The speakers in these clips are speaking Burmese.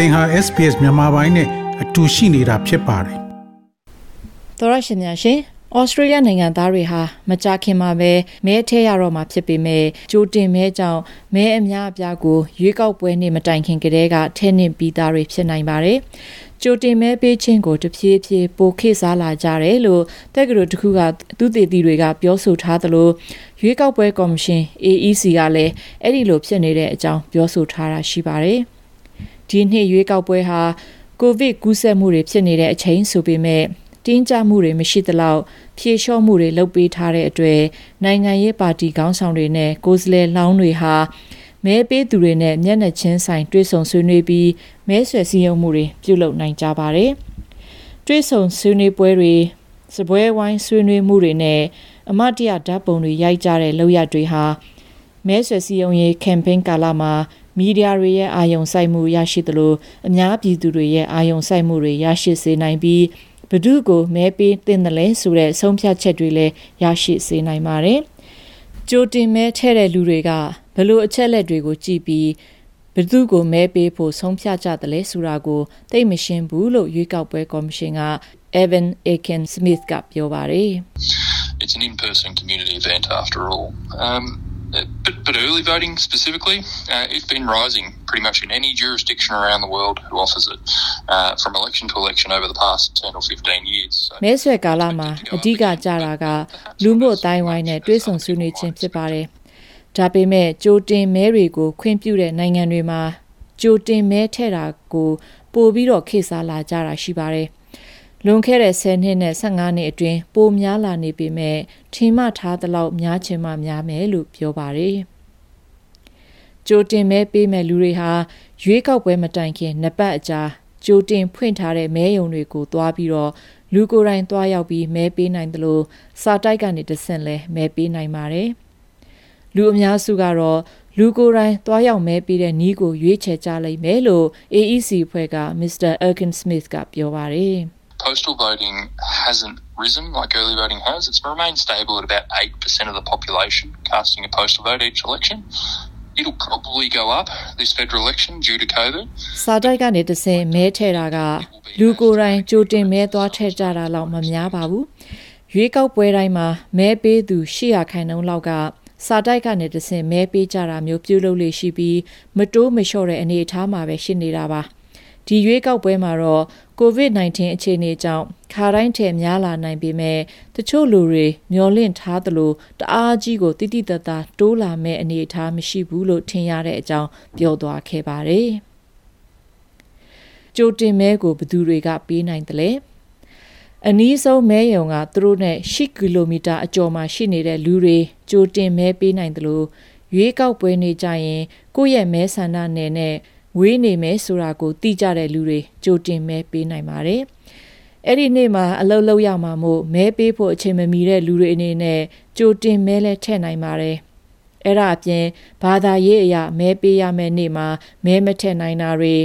သင်ဟာ SPS မြန်မာပိုင်းနဲ့အတူရှိနေတာဖြစ်ပါတယ်။သောရရှင်များရှင်ဩစတြေးလျနိုင်ငံသားတွေဟာမကြခင်မှာပဲမဲထဲရတော့မှာဖြစ်ပေမဲ့ကြိုတင်မဲကြောင့်မဲအများအပြားကိုရွေးကောက်ပွဲနေ့မတိုင်ခင်ကတည်းကထဲနှင့်ပြီးသားတွေဖြစ်နိုင်ပါတယ်။ကြိုတင်မဲပေးခြင်းကိုတဖြည်းဖြည်းပိုခေစားလာကြတယ်လို့တက္ကသိုလ်တစ်ခုကသူတည်တည်တွေကပြောဆိုထားသလိုရွေးကောက်ပွဲကော်မရှင် AEC ကလည်းအဲ့ဒီလိုဖြစ်နေတဲ့အကြောင်းပြောဆိုထားတာရှိပါတယ်။ ဒီနှစ်ရွေးကောက်ပွဲဟာကိုဗစ်ကူးစက်မှုတွေဖြစ်နေတဲ့အချိန်ဆိုပေမဲ့တင်းကြမှုတွေမရှိသလောက်ဖြေလျှော့မှုတွေလုပ်ပေးထားတဲ့အတွက်နိုင်ငံရေးပါတီခေါင်းဆောင်တွေနဲ့ကိုယ်စားလှယ်လောင်းတွေဟာမဲပေးသူတွေနဲ့မျက်နှာချင်းဆိုင်တွေ့ဆုံဆွေးနွေးပြီးမဲဆွယ်စည်းရုံးမှုတွေပြုလုပ်နိုင်ကြပါတယ်။တွေ့ဆုံဆွေးနွေးပွဲတွေစပွဲဝိုင်းဆွေးနွေးမှုတွေနဲ့အမတ်တရဓာတ်ပုံတွေရိုက်ကြတဲ့လောက်ရတွေဟာမဲဆွယ်စည်းရုံးရေးကမ်ပိန်းကာလမှာ မီဒီယာတွေရဲ့အာရုံစိုက်မှုရရှိသလိုအများပြည်သူတွေရဲ့အာရုံစိုက်မှုတွေရရှိစေနိုင်ပြီးဘဒုကိုမဲပေးတင်တယ်လဲဆိုတဲ့ဆုံးဖြတ်ချက်တွေလည်းရရှိစေနိုင်ပါတယ်။ကြိုတင်မဲထဲတဲ့လူတွေကဘလို့အချက်လက်တွေကိုကြည့်ပြီးဘသူကိုမဲပေးဖို့ဆုံးဖြတ်ကြတယ်လဲဆိုတာကိုသိမရှင်းဘူးလို့ရွေးကောက်ပွဲကော်မရှင်က Evan Aiken Smith ကပြောပါတယ်။ It's an in-person community event after all. Um Uh, but, but early voting specifically, uh, it's been rising pretty much in any jurisdiction around the world who offers it uh, from election to election over the past 10 or 15 years. မဲဆွယ်ကာလမှာအဓိကကြတာကလူမှုအတိုင်းဝိုင်းနဲ့တွဲဆုံဆွေးနွေးခြင်းဖြစ်ပါတယ်။ဒါပေမဲ့ကြိုတင်မဲတွေကိုခွင့်ပြုတဲ့နိုင်ငံတွေမှာကြိုတင်မဲထည့်တာကိုပို့ပြီးတော့ခေတ်စားလာကြတာရှိပါတယ် လွန်ခဲ့တဲ့10နှစ်နဲ့15နှစ်အတွင်းပိုများလာနေပေမဲ့ထင်မှထားသလောက်များချင်မှများမယ်လို့ပြောပါတယ်။ကြိုတင်မဲပေးမဲ့လူတွေဟာရွေးကောက်ပွဲမတိုင်ခင်နှစ်ပတ်အကြာကြိုတင်ဖွင့်ထားတဲ့မဲယုံတွေကိုသွားပြီးတော့လူကိုယ်တိုင်သွားရောက်ပြီးမဲပေးနိုင်တယ်လို့စာတိုက်ကနေတဆင့်လဲမဲပေးနိုင်ပါတယ်။လူအများစုကတော့လူကိုယ်တိုင်သွားရောက်မဲပေးတဲ့နီးကိုရွေးချယ်ကြလိမ့်မယ်လို့ AEC ဖွဲ့က Mr. Erkin Smith ကပြောပါတယ်။ postal voting hasn't risen like early voting has. It's remained stable at about 8% of the population casting a postal vote each election. It'll probably go up this federal election due to COVID. စာတိုက်ကနေတဆင်မဲထဲတာကလူကိုယ်တိုင်ကြိုတင်မဲသွားထည့်ကြတာလောက်မများပါဘူး။ရွေးကောက်ပွဲတိုင်းမှာမဲပေးသူ800ခိုင်နှုန်းလောက်ကစာတိုက်ကနေတဆင်မဲပေးကြတာမျိုးပြုလုပ်လို့ရှိပြီးမတိုးမလျှော့တဲ့အနေအထားမှာပဲရှိနေတာပါ။ ဒီရွေးကောက်ပွဲမှာတော့ COVID-19 အခြေအနေကြောင့်ခါတိုင်းထက်များလာနိုင်ပေမဲ့တချို့လူတွေမျောလင့်ထားသလိုတအားကြီးကိုတိတိတသားတိုးလာမဲ့အနေအထားမရှိဘူးလို့ထင်ရတဲ့အကြောင်းပြောသွားခဲ့ပါတယ်။ကြိုတင်မဲကိုဘသူတွေကပေးနိုင်တယ်လဲအနည်းဆုံးမဲယုံကသူတို့နဲ့10ကီလိုမီတာအကျော်မှာရှိနေတဲ့လူတွေကြိုတင်မဲပေးနိုင်တယ်လို့ရွေးကောက်ပွဲနေကြရင်ကိုယ့်ရဲ့မဲဆန္ဒနယ်နဲ့ ဝေးနေမယ်ဆိုတာကိုသိကြတဲ့လူတွေကြိုတင်မဲပေးနိုင်ပါတယ်။အဲ့ဒီနေ့မှာအလုပ်လုပ်ရမှာမို့မဲပေးဖို့အချိန်မမီတဲ့လူတွေအနေနဲ့ကြိုတင်မဲလဲထည့်နိုင်ပါတယ်။အဲ့ဒါအပြင်ဘာသာရေးအရာမဲပေးရမယ့်နေ့မှာမဲမထည့်နိုင်တာတွေ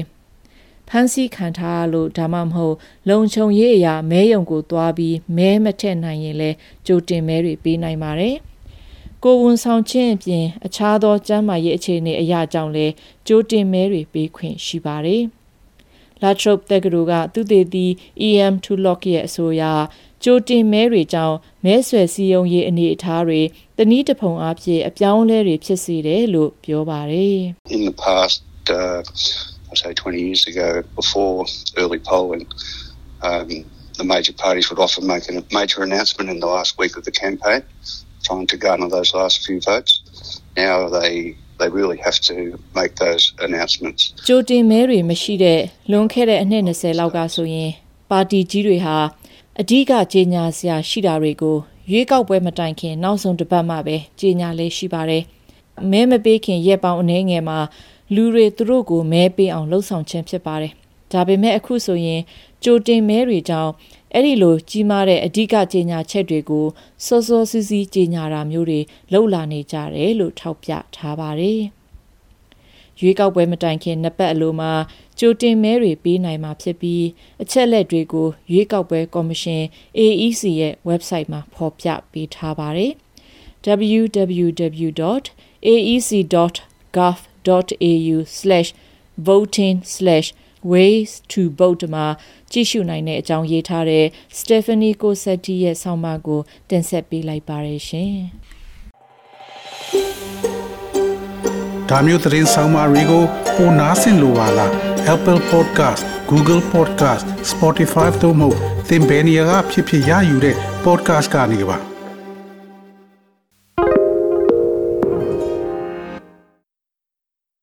ဖန်ဆီးခံထားလို့ဒါမှမဟုတ် လုံခြုံရေးအရာမဲယုံကိုသွားပြီးမဲမထည့်နိုင်ရင်လဲကြိုတင်မဲတွေပေးနိုင်ပါတယ်။ ကိုဝန်ဆောင်ခြင်းအပြင် အခြားသောကျန်းမာရေးအခြေအနေအရာကြောင့်လည်းကြိုတင်မဲတွေပေးခွင့်ရှိပါတယ်။ La Trobe တက္ကသိုလ်ကသူတည်တည် EM to Lock ရဲ့အဆိုအရကြိုတင်မဲတွေကြောင့်မဲဆွယ်စည်းရုံးရေးအနေအထားတွေတနည်းတဖုံအဖြစ်အပြောင်းလဲတွေဖြစ်စေတယ်လို့ပြောပါတယ်။ In the past uh, I say 20 years ago before early polling um, the major parties would often make a major announcement in the last week of the campaign trying to garner those last few votes. Now they they really have to make those announcements. ကြိုတင်မဲတွေမရှိတဲ့လွန်ခဲ့တဲ့အနှစ်20လောက်ကဆိုရင်ပါတီကြီးတွေဟာအဓိကကြေညာစရာရှိတာတွေကိုရွေးကောက်ပွဲမတိုင်ခင်နောက်ဆုံးတစ်ပတ်မှပဲကြေညာလေးရှိပါတယ်။မဲမပေးခင်ရက်ပေါင်းအနည်းငယ်မှာလူတွေသူတို့ကိုမဲပေးအောင်လှုံ့ဆော်ခြင်းဖြစ်ပါတယ်။ဒါပေမဲ့အခုဆိုရင်ကြိုတင်မဲတွေကြောင့် အဲ့ဒီလိုကြီးမားတဲ့အဓိကကြေညာချက်တွေကိုစောစောစီးစီးကြေညာတာမျိုးတွေလှုပ်လာနေကြတယ်လို့ထောက်ပြထားပါတယ်။ရွေးကောက်ပွဲမတိုင်ခင်နှစ်ပတ်အလိုမှာကြိုတင်မဲတွေပေးနိုင်မှာဖြစ်ပြီးအချက်လက်တွေကိုရွေးကောက်ပွဲကော်မရှင် AEC ရဲ့ website မှာဖော်ပြပေးထားပါတယ်။ www.aec.gov.au/voting/ Ways to Boat မှာကြည့်ရှုနိုင်တဲ့အကြောင်းရေးထားတဲ့ Stephanie Cosetti ရဲ့ဆောင်းပါးကိုတင်ဆက်ပေးလိုက်ပါရရှင်ဒါမျိုးသတင်းဆောင်မတွေကိုပိုနားဆင်လိုပါလား Apple Podcast Google Podcast Spotify တို့မှာသင်ပင်ရာဖြစ်ဖြစ်ရယူတဲ့ podcast ကနေပါ